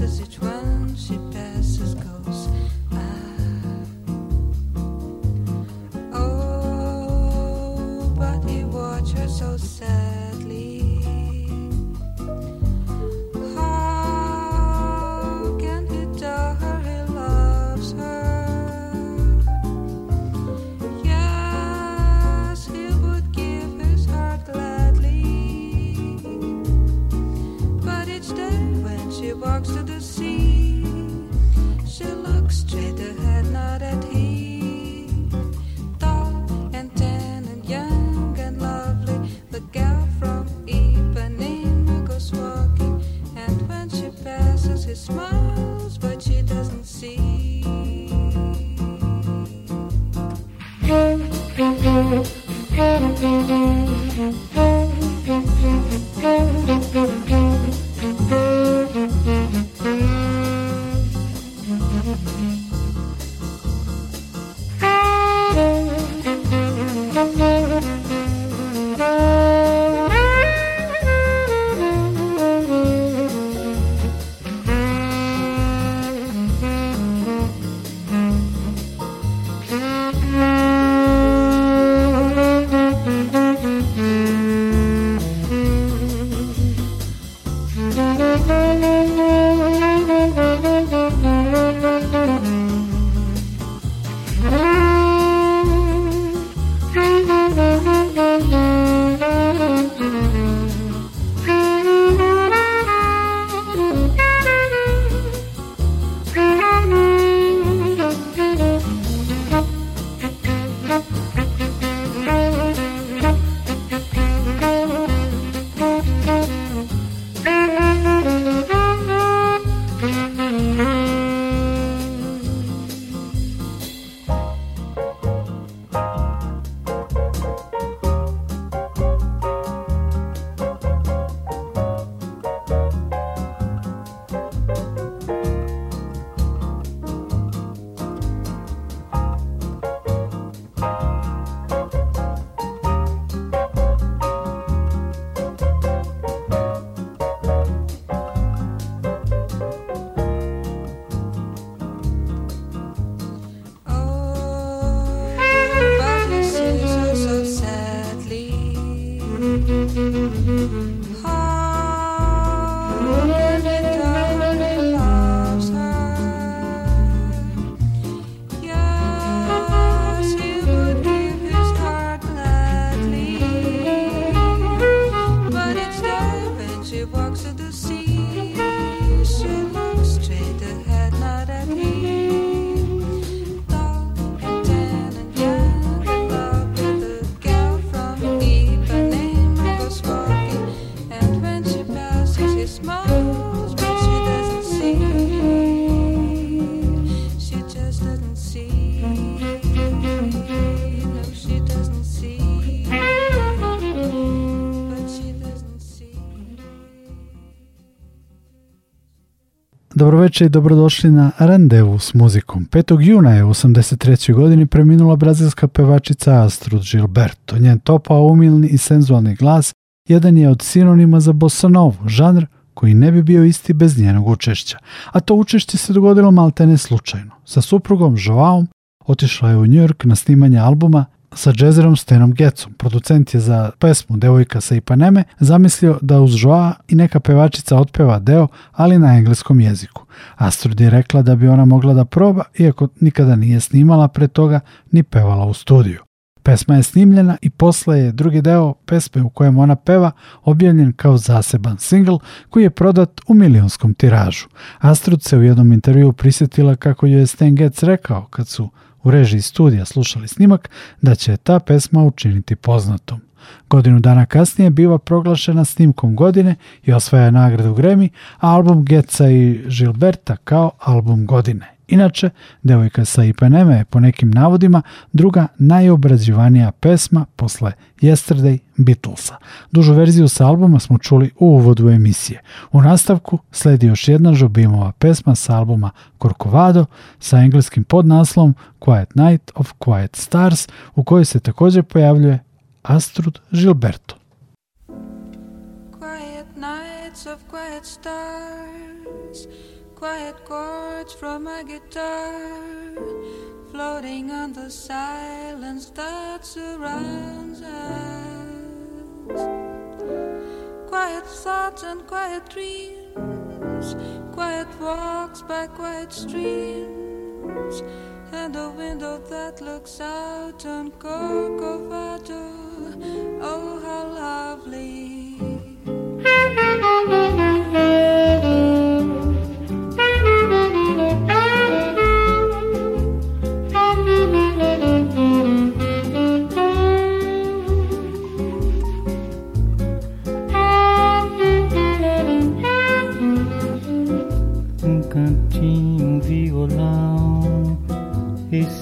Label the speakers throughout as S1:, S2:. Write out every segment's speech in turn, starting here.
S1: Passes, each
S2: Dobroveče i dobrodošli na Randevu s muzikom. 5. juna je u 83. godini preminula brazilska pevačica Astrud Gilberto. Njen topao, umilni i senzualni glas jedan je od sinonima za bossa novu, žanr koji ne bi bio isti bez njenog učešća. A to učešće se dogodilo maltene slučajno. Sa suprugom Joaom otišla je u New York na snimanje albuma sa džezerom Stenom Getsom. Producent je za pesmu Devojka sa Ipaneme zamislio da uz Joa i neka pevačica otpeva deo, ali na engleskom jeziku. Astrud je rekla da bi ona mogla da proba, iako nikada nije snimala pre toga ni pevala u studiju. Pesma je snimljena i posle je drugi deo pesme u kojem ona peva objavljen kao zaseban singl koji je prodat u milionskom tiražu. Astrud se u jednom intervju prisjetila kako je Stan Getz rekao kad su u režiji studija slušali snimak da će ta pesma učiniti poznatom. Godinu dana kasnije biva proglašena snimkom godine i osvaja nagradu Grammy, a album Getza i Gilberta kao album godine. Inače, Devojka sa Ipaneme je po nekim navodima druga najobrađivanija pesma posle Yesterday Beatlesa. Dužu verziju sa albuma smo čuli u uvodu emisije. U nastavku sledi još jedna Žobimova pesma sa albuma Corcovado sa engleskim podnaslovom Quiet Night of Quiet Stars u kojoj se također pojavljuje Astrud Gilberto.
S1: Quiet nights of quiet stars, quiet chords from my guitar, floating on the silence that surrounds us. Quiet thoughts and quiet dreams, quiet walks by quiet streams, and a window that looks out on Corcovado. Oh, how lovely!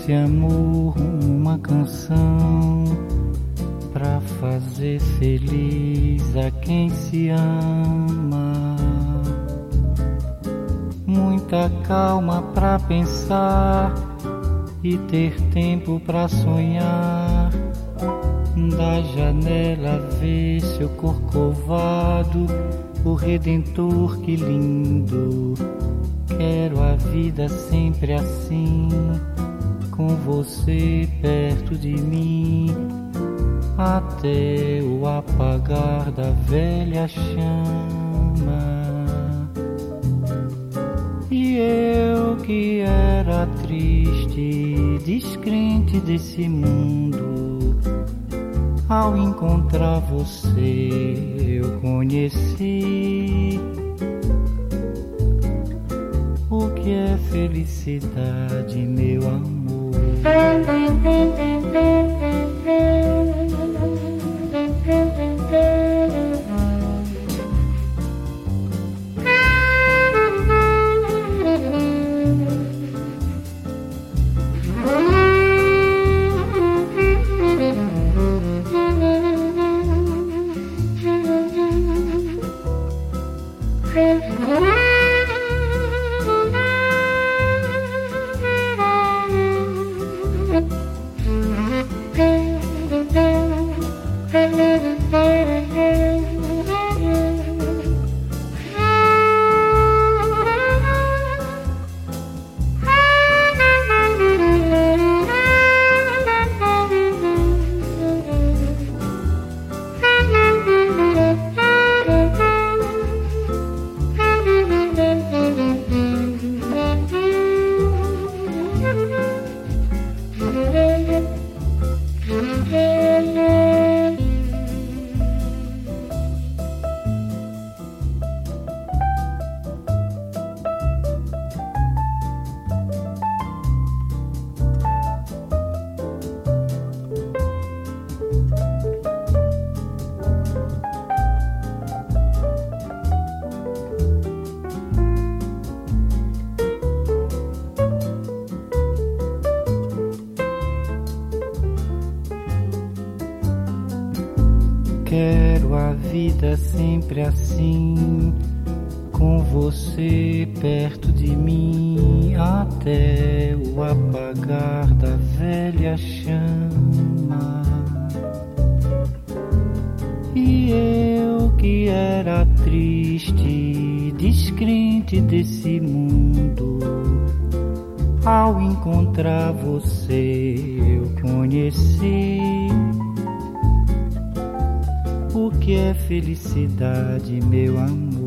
S3: Esse amor, uma canção pra fazer feliz a quem se ama. Muita calma pra pensar e ter tempo pra sonhar. Da janela ver seu corcovado, o redentor que lindo. Quero a vida sempre assim, com você perto de mim, até o apagar da velha chama. E eu que era triste, descrente desse mundo, ao encontrar você eu conheci o que é felicidade, meu amor. Assim, com descrente desse mundo. Ao encontrar você, eu conheci o que é felicidade, meu amor.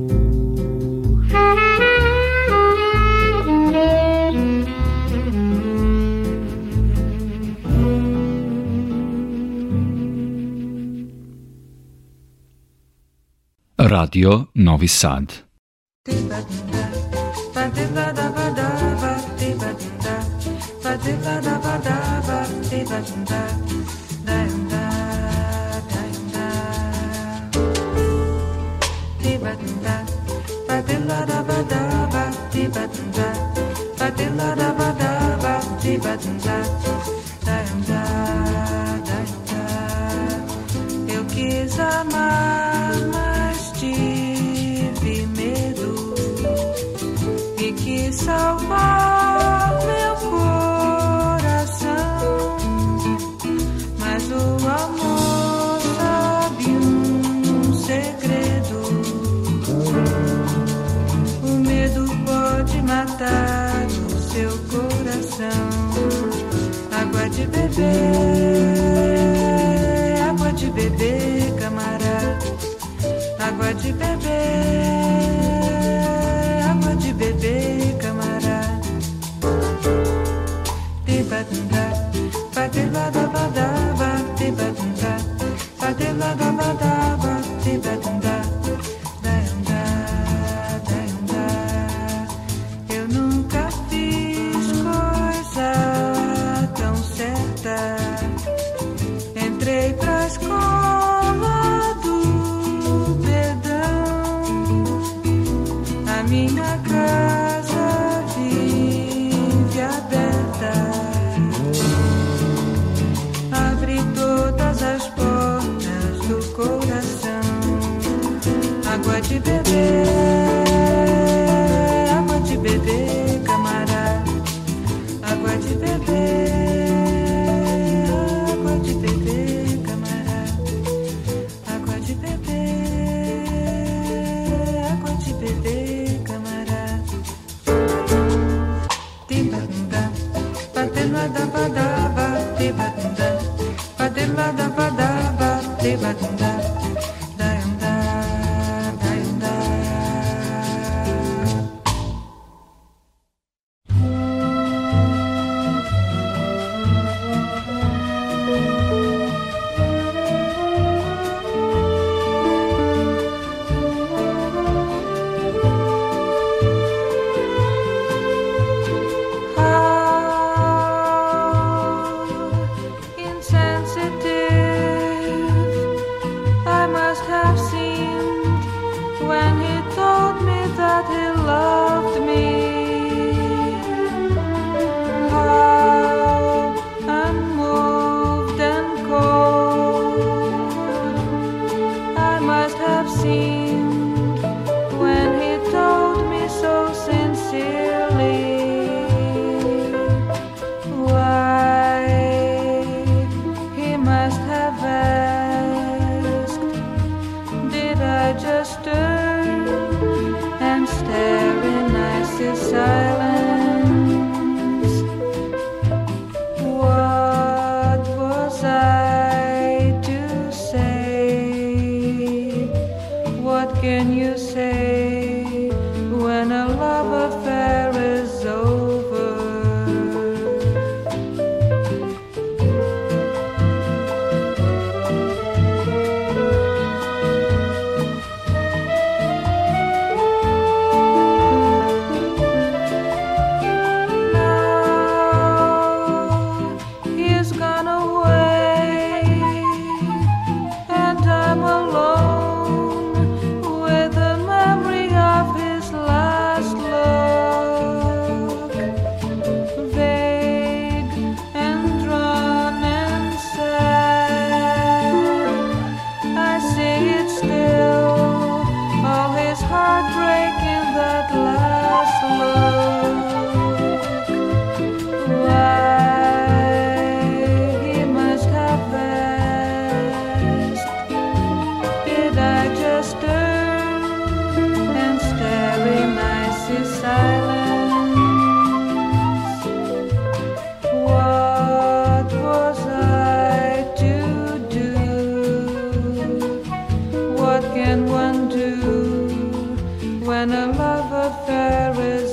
S4: Radio Novi Sad
S1: Tibetan água de beber, camarada, água de beber. When a love affair is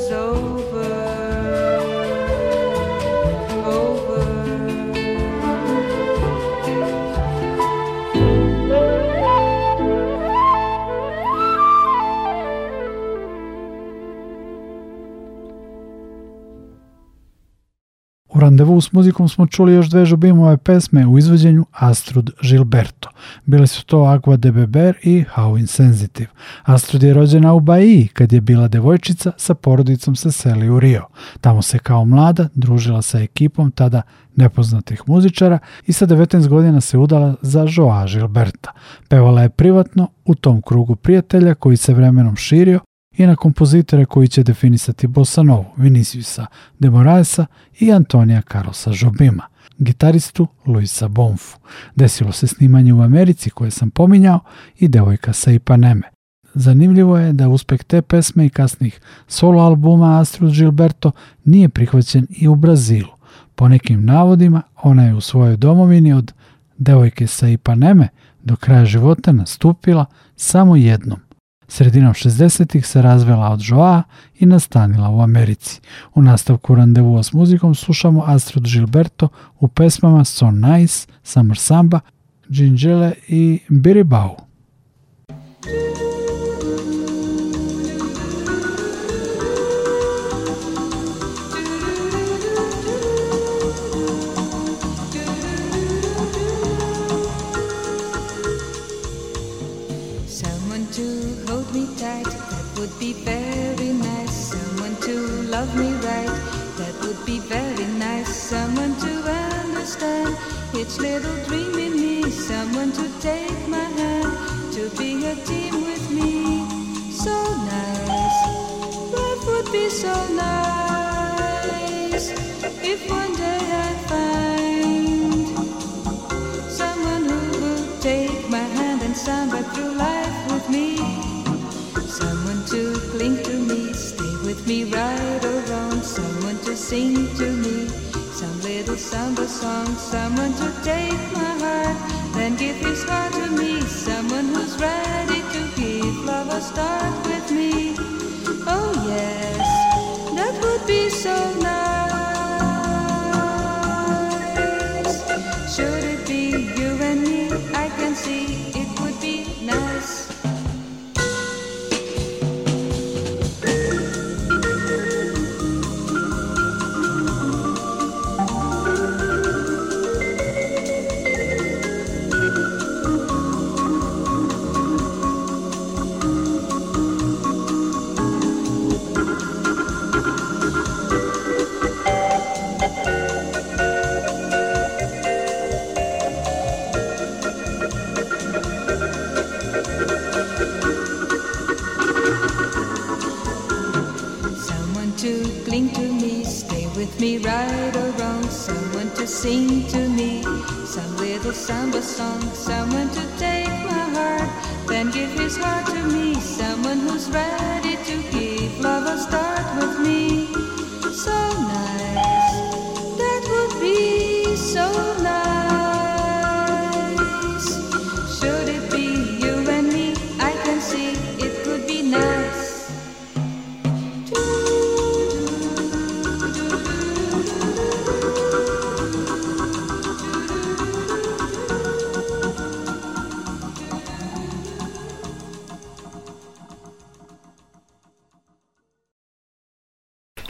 S2: randevu s muzikom smo čuli još dve žubimove pesme u izvođenju Astrud Gilberto. Bili su to Agua de Beber i How Insensitive. Astrud je rođena u Baiji kad je bila devojčica sa porodicom se seli u Rio. Tamo se kao mlada družila sa ekipom tada nepoznatih muzičara i sa 19 godina se udala za Joa Gilberta. Pevala je privatno u tom krugu prijatelja koji se vremenom širio i na kompozitore koji će definisati Bossa Novu, Viniciusa de Moraesa i Antonija Carlosa Jobima, gitaristu Luisa Bonfu. Desilo se snimanje u Americi koje sam pominjao i devojka sa Ipaneme. Zanimljivo je da uspeh te pesme i kasnih solo albuma Astrud Gilberto nije prihvaćen i u Brazilu. Po nekim navodima, ona je u svojoj domovini od devojke sa Ipaneme do kraja života nastupila samo jednom. Sredinom 60-ih se razvela od Joa i nastanila u Americi. U nastavku randevua s muzikom slušamo Astrud Gilberto u pesmama So Nice, Summer Samba, Gingele i Biribau.
S1: Be very nice. Someone to understand each little dream in me. Someone to take my hand, to be a team with me. So nice, life would be so nice if one day I find someone who will take my hand and samba through life with me. Someone to cling to me, stay with me right sing to me, some little samba song. Someone to take my heart, then give his heart to me. Someone who's ready to give love a start me right or wrong. Someone to sing to me, some little samba song. Someone to take my heart, then give his heart to me. Someone who's ready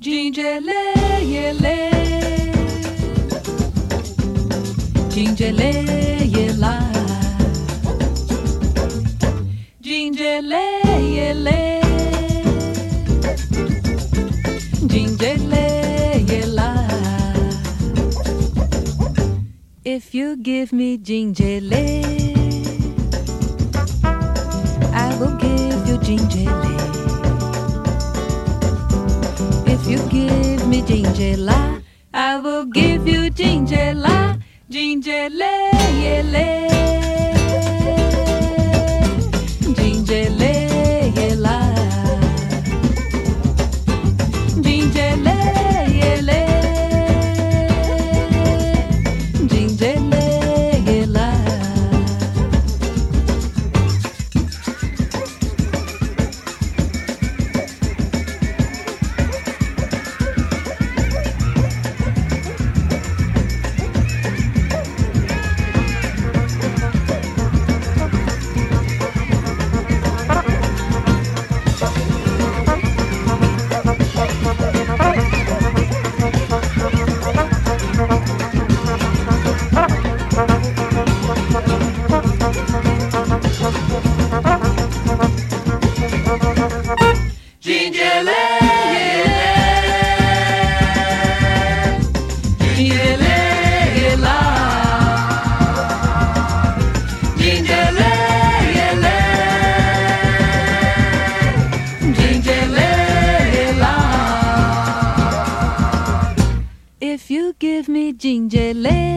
S1: Dingele, yele. Dingele, yela. Dingele, yele. Dingele, yela. If you give me dingele, I will give you dingele. Me jinjela I will give you jinjela Jinjele yele me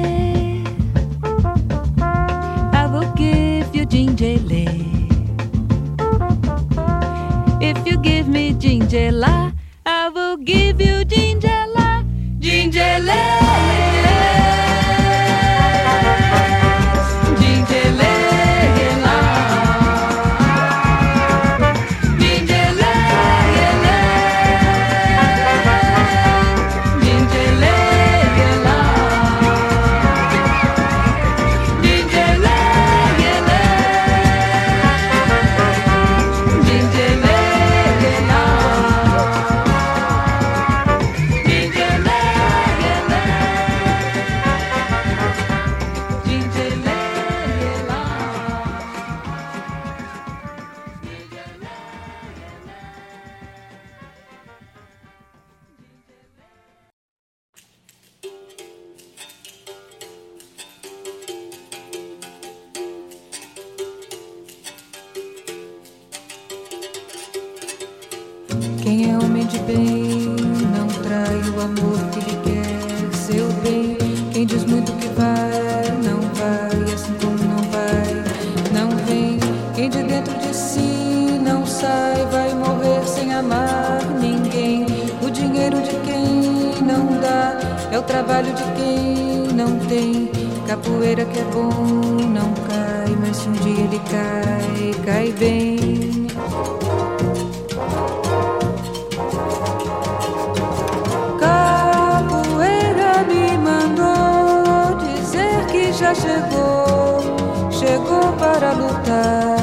S1: chegou, chegou para lutar.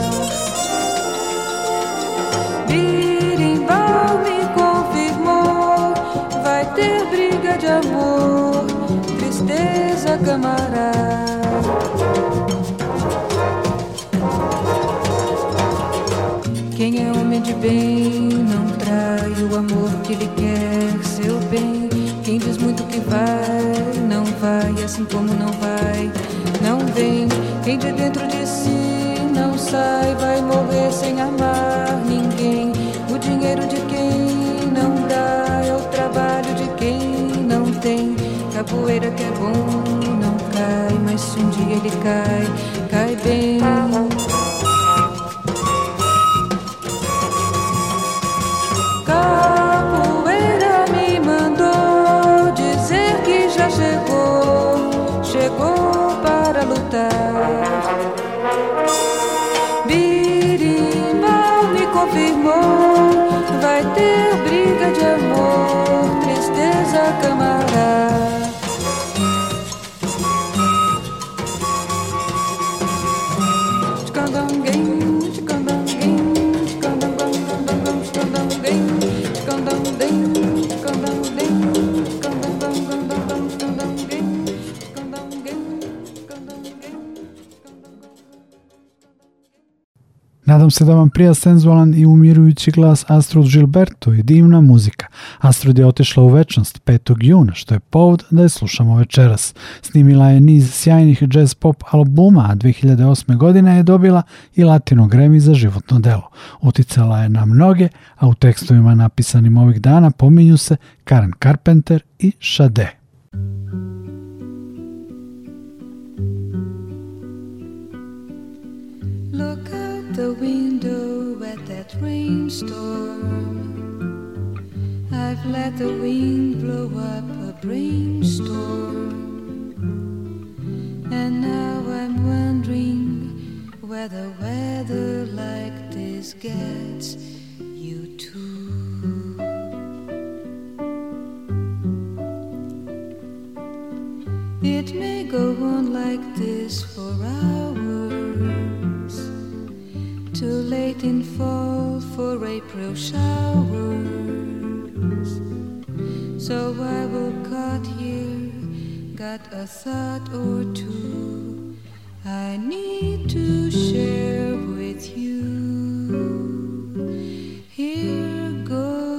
S1: Birimbau me confirmou, vai ter briga de amor, tristeza camarada. Quem é homem de bem não trai o amor que lhe quer seu bem. Quem diz muito que vai, não vai, assim como não vai, não vem. Quem de dentro de si não sai, vai morrer sem amar ninguém. O dinheiro de quem não dá é o trabalho de quem não tem. Capoeira que é bom não cai, mas se um dia ele cai, cai bem.
S2: Nadam se da vam prija senzualan i umirujući glas Astrud Gilberto i divna muzika. Astrud je otišla u večnost 5. juna, što je povod da je slušamo večeras. Snimila je niz sjajnih jazz pop albuma, a 2008. godine je dobila i Latino Grammy za životno delo. Uticala je na mnoge, a u tekstovima napisanim ovih dana pominju se Karen Carpenter i Sade.
S1: Rainstorm. I've let the wind blow up a brainstorm. And now I'm wondering whether weather like this gets you. It may go on like this for hours. Too late in fall for April showers. So I will cut here, got a thought or two I need to share with you. Here goes.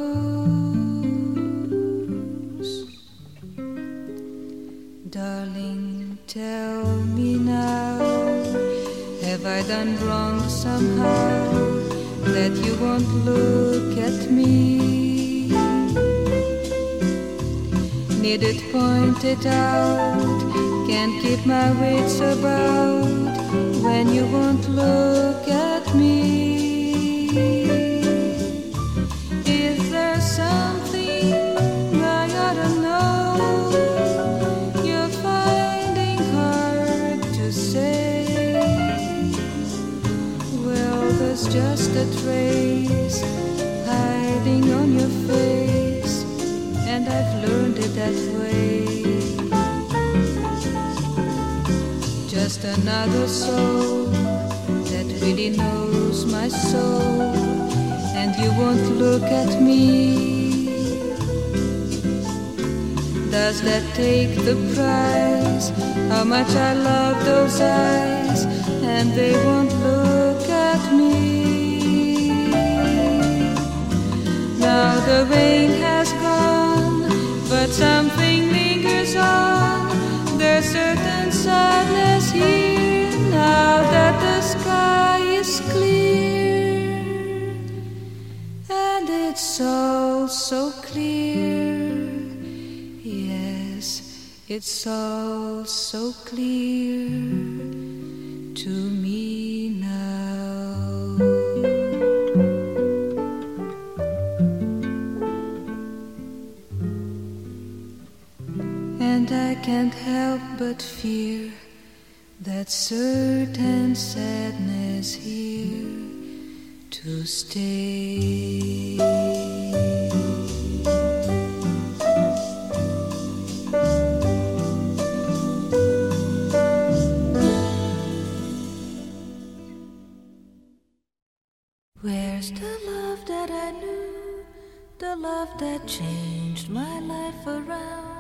S1: Darling, tell me now, have I done wrong somehow that you won't look at me? Need it pointed out, can't keep my wits about when you won't look at me. Just another soul that really knows my soul, and you won't look at me. Does that take the price? How much I love those eyes, and they won't look at me. Now the rain has gone, but something lingers on. There's certain sadness here now that the sky is clear, and it's all so clear. Yes, it's all so clear can't help but fear that certain sadness here to stay. Where's the love that I knew? The love that changed my life around.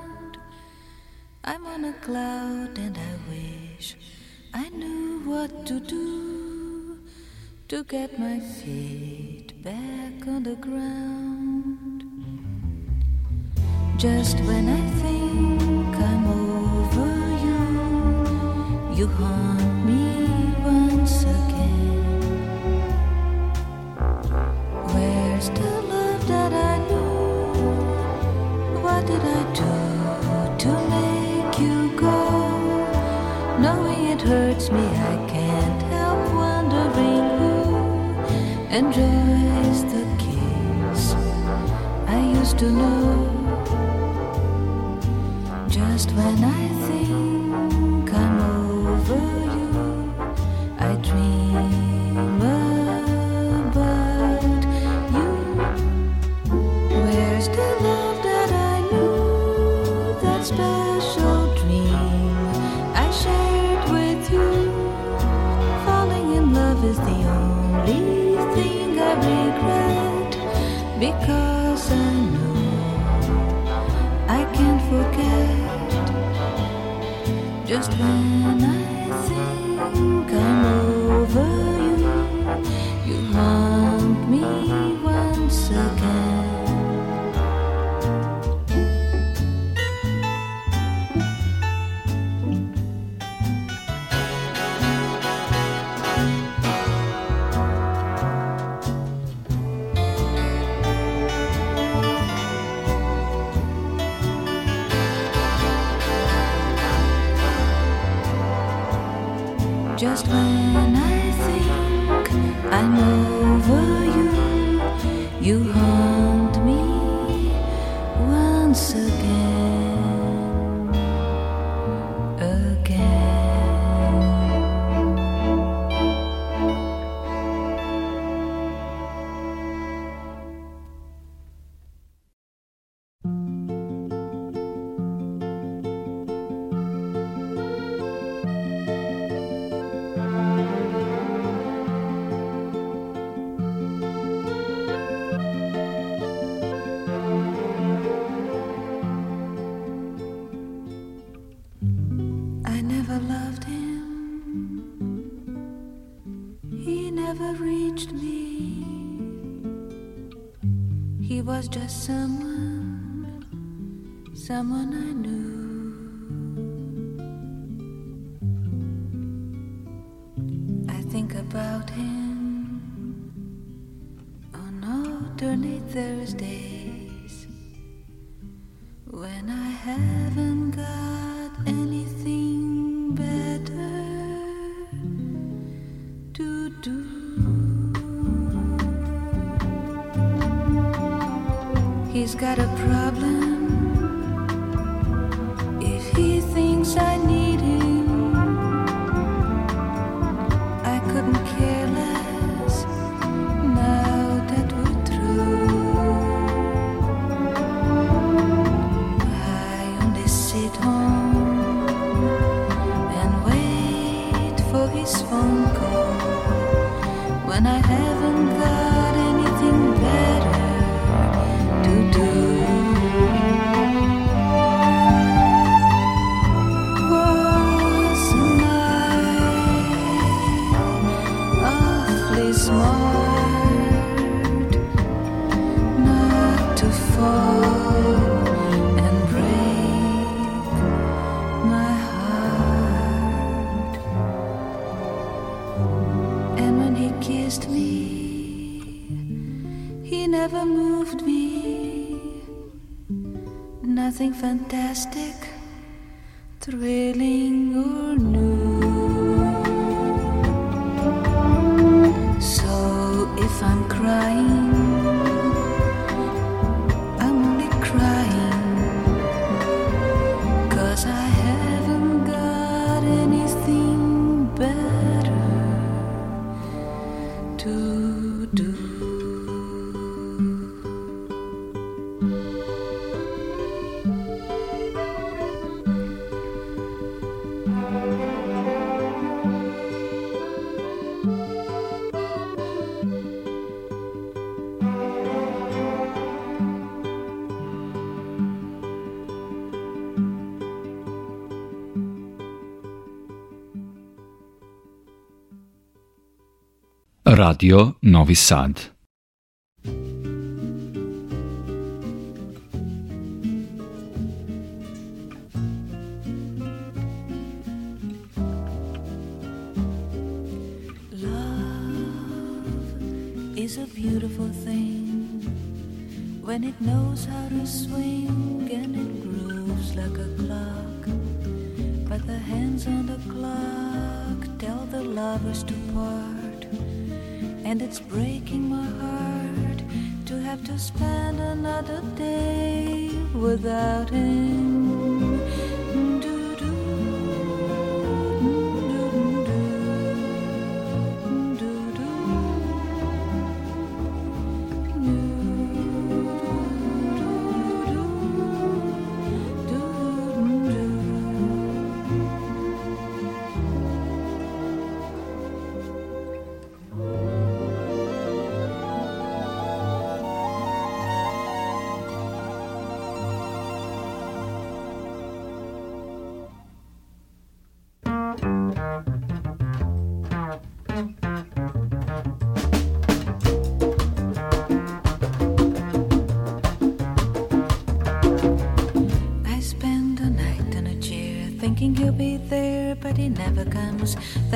S1: I'm on a cloud and I wish I knew what to do to get my feet back on the ground. Just when I think I'm over you, you haunt enjoys the kiss I used to know. Just when I Just when Just when I think I'm over you, you
S5: Radio Novi Sad.
S1: Is a beautiful thing when it knows how to swing and it grooves like a clock. But the hands on the clock tell the lovers to part, and it's breaking my heart to have to spend another day without him.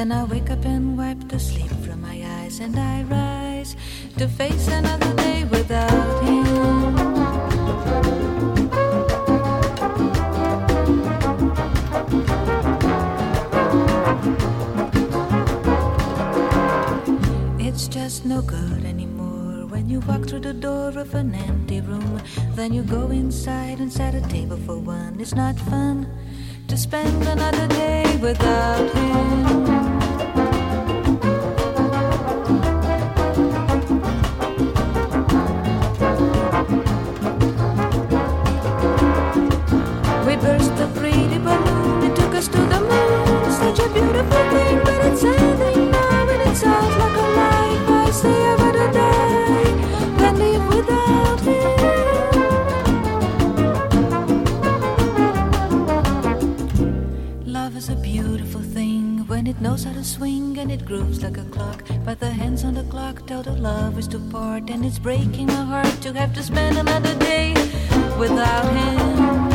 S1: Then I wake up and wipe the sleep from my eyes, and I rise to face another day without him. It's just no good anymore. When you walk through the door of an empty room, then you go inside and set a table for one. It's not fun to spend another day without him. Pretty balloon, it took us to the moon. Such a beautiful thing, but it's ending now, and it sounds like a life. I say I would die than live without him. Love is a beautiful thing when it knows how to swing and it grooves like a clock. But the hands on the clock tell the lovers to part, and it's breaking my heart to have to spend another day without him.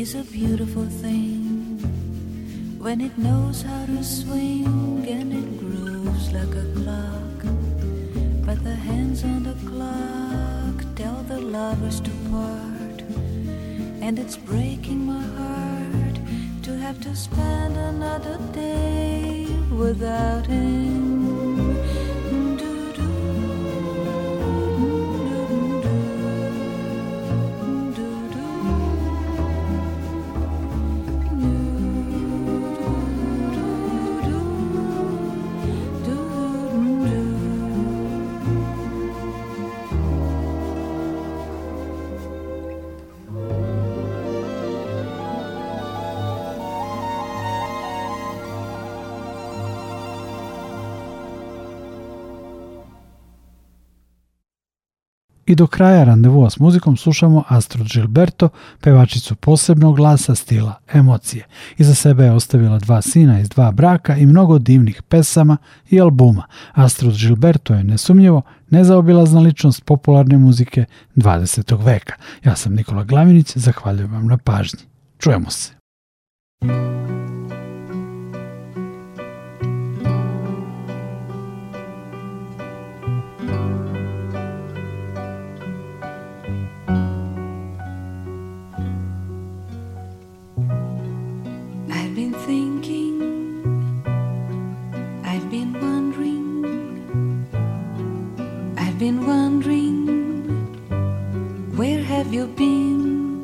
S1: Is a beautiful thing when it knows how to swing and it grooves like a clock. But the hands on the clock tell the lovers to part, and it's breaking my heart to have to spend another day without him.
S2: I do kraja randevua s muzikom slušamo Astrud Gilberto, pevačicu posebnog glasa stila emocije. Iza sebe je ostavila dva sina iz dva braka i mnogo divnih pesama i albuma. Astrud Gilberto je nesumnjivo nezaobilazna ličnost popularne muzike 20. veka. Ja sam Nikola Glavinić, zahvaljujem vam na pažnji. Čujemo se.
S1: Been wondering, where have you been?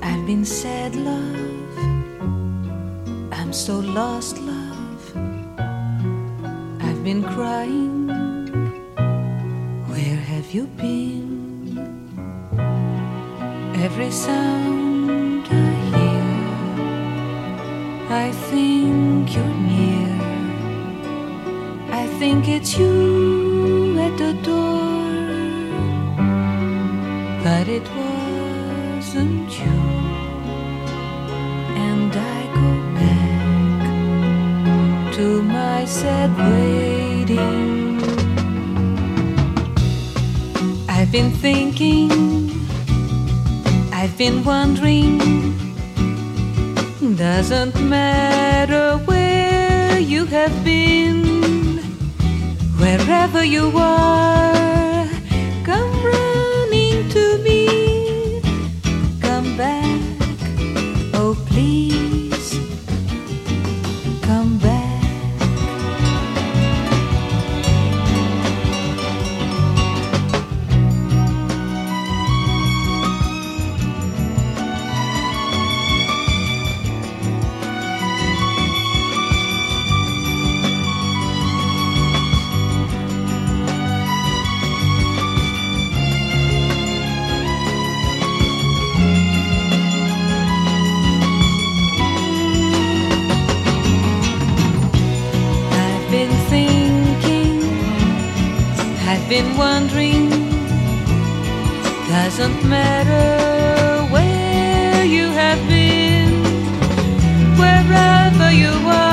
S1: I've been sad, love, I'm so lost, love. I've been crying, where have you been? Every sound I hear, I think you're near. I think it's you the door, but it wasn't you. And I go back to my sad waiting. I've been thinking. I've been wondering, doesn't matter where you have been, wherever you are, been wondering. Doesn't matter where you have been Wherever you are.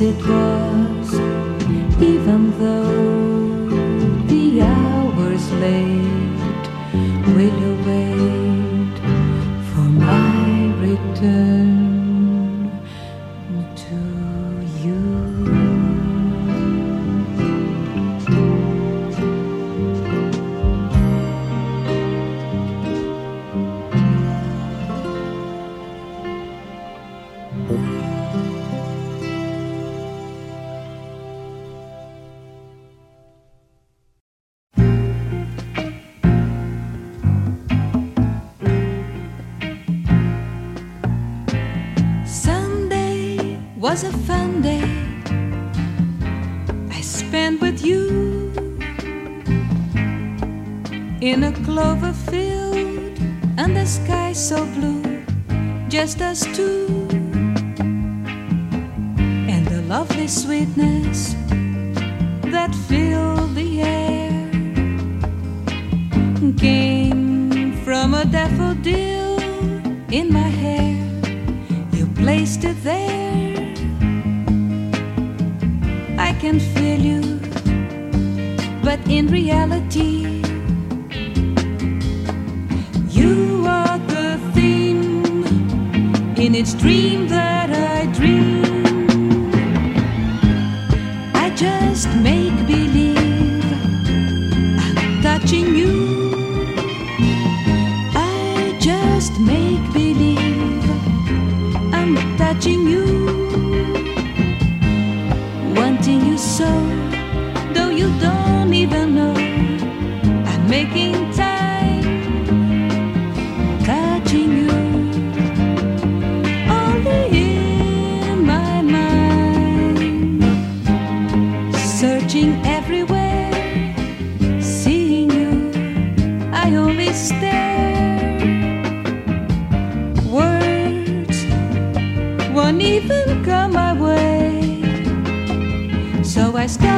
S1: it was, even though. to. I'm you. So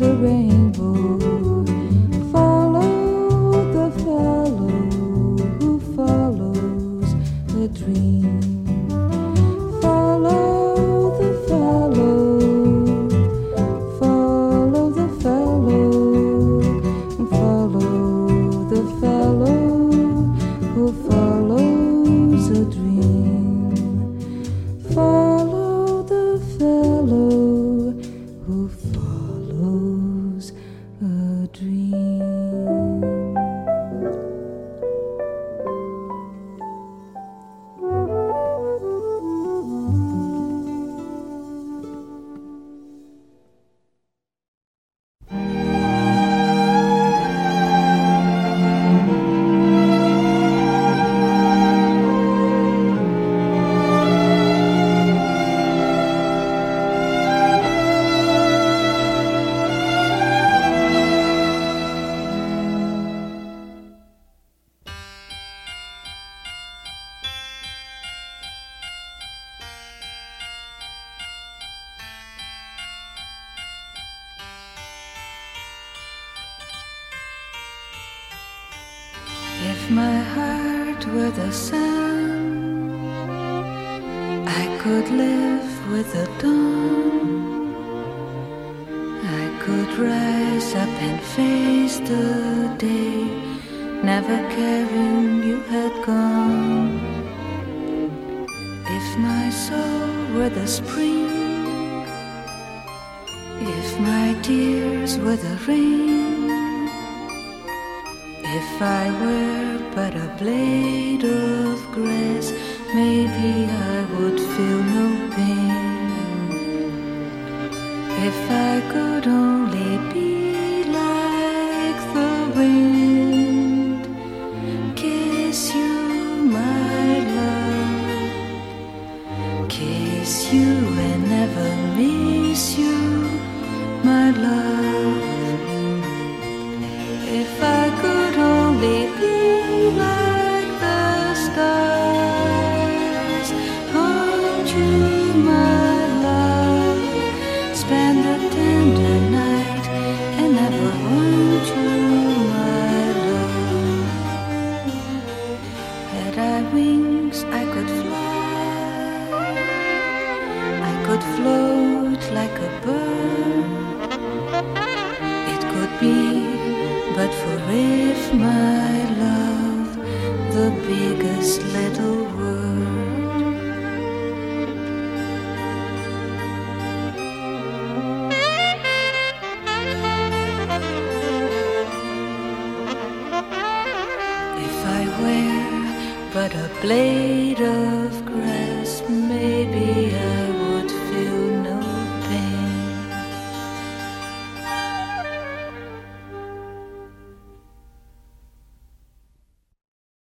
S1: the rain. were the spring, if my tears were the rain, if I were but a blade of grass, maybe I would feel no pain. If I could only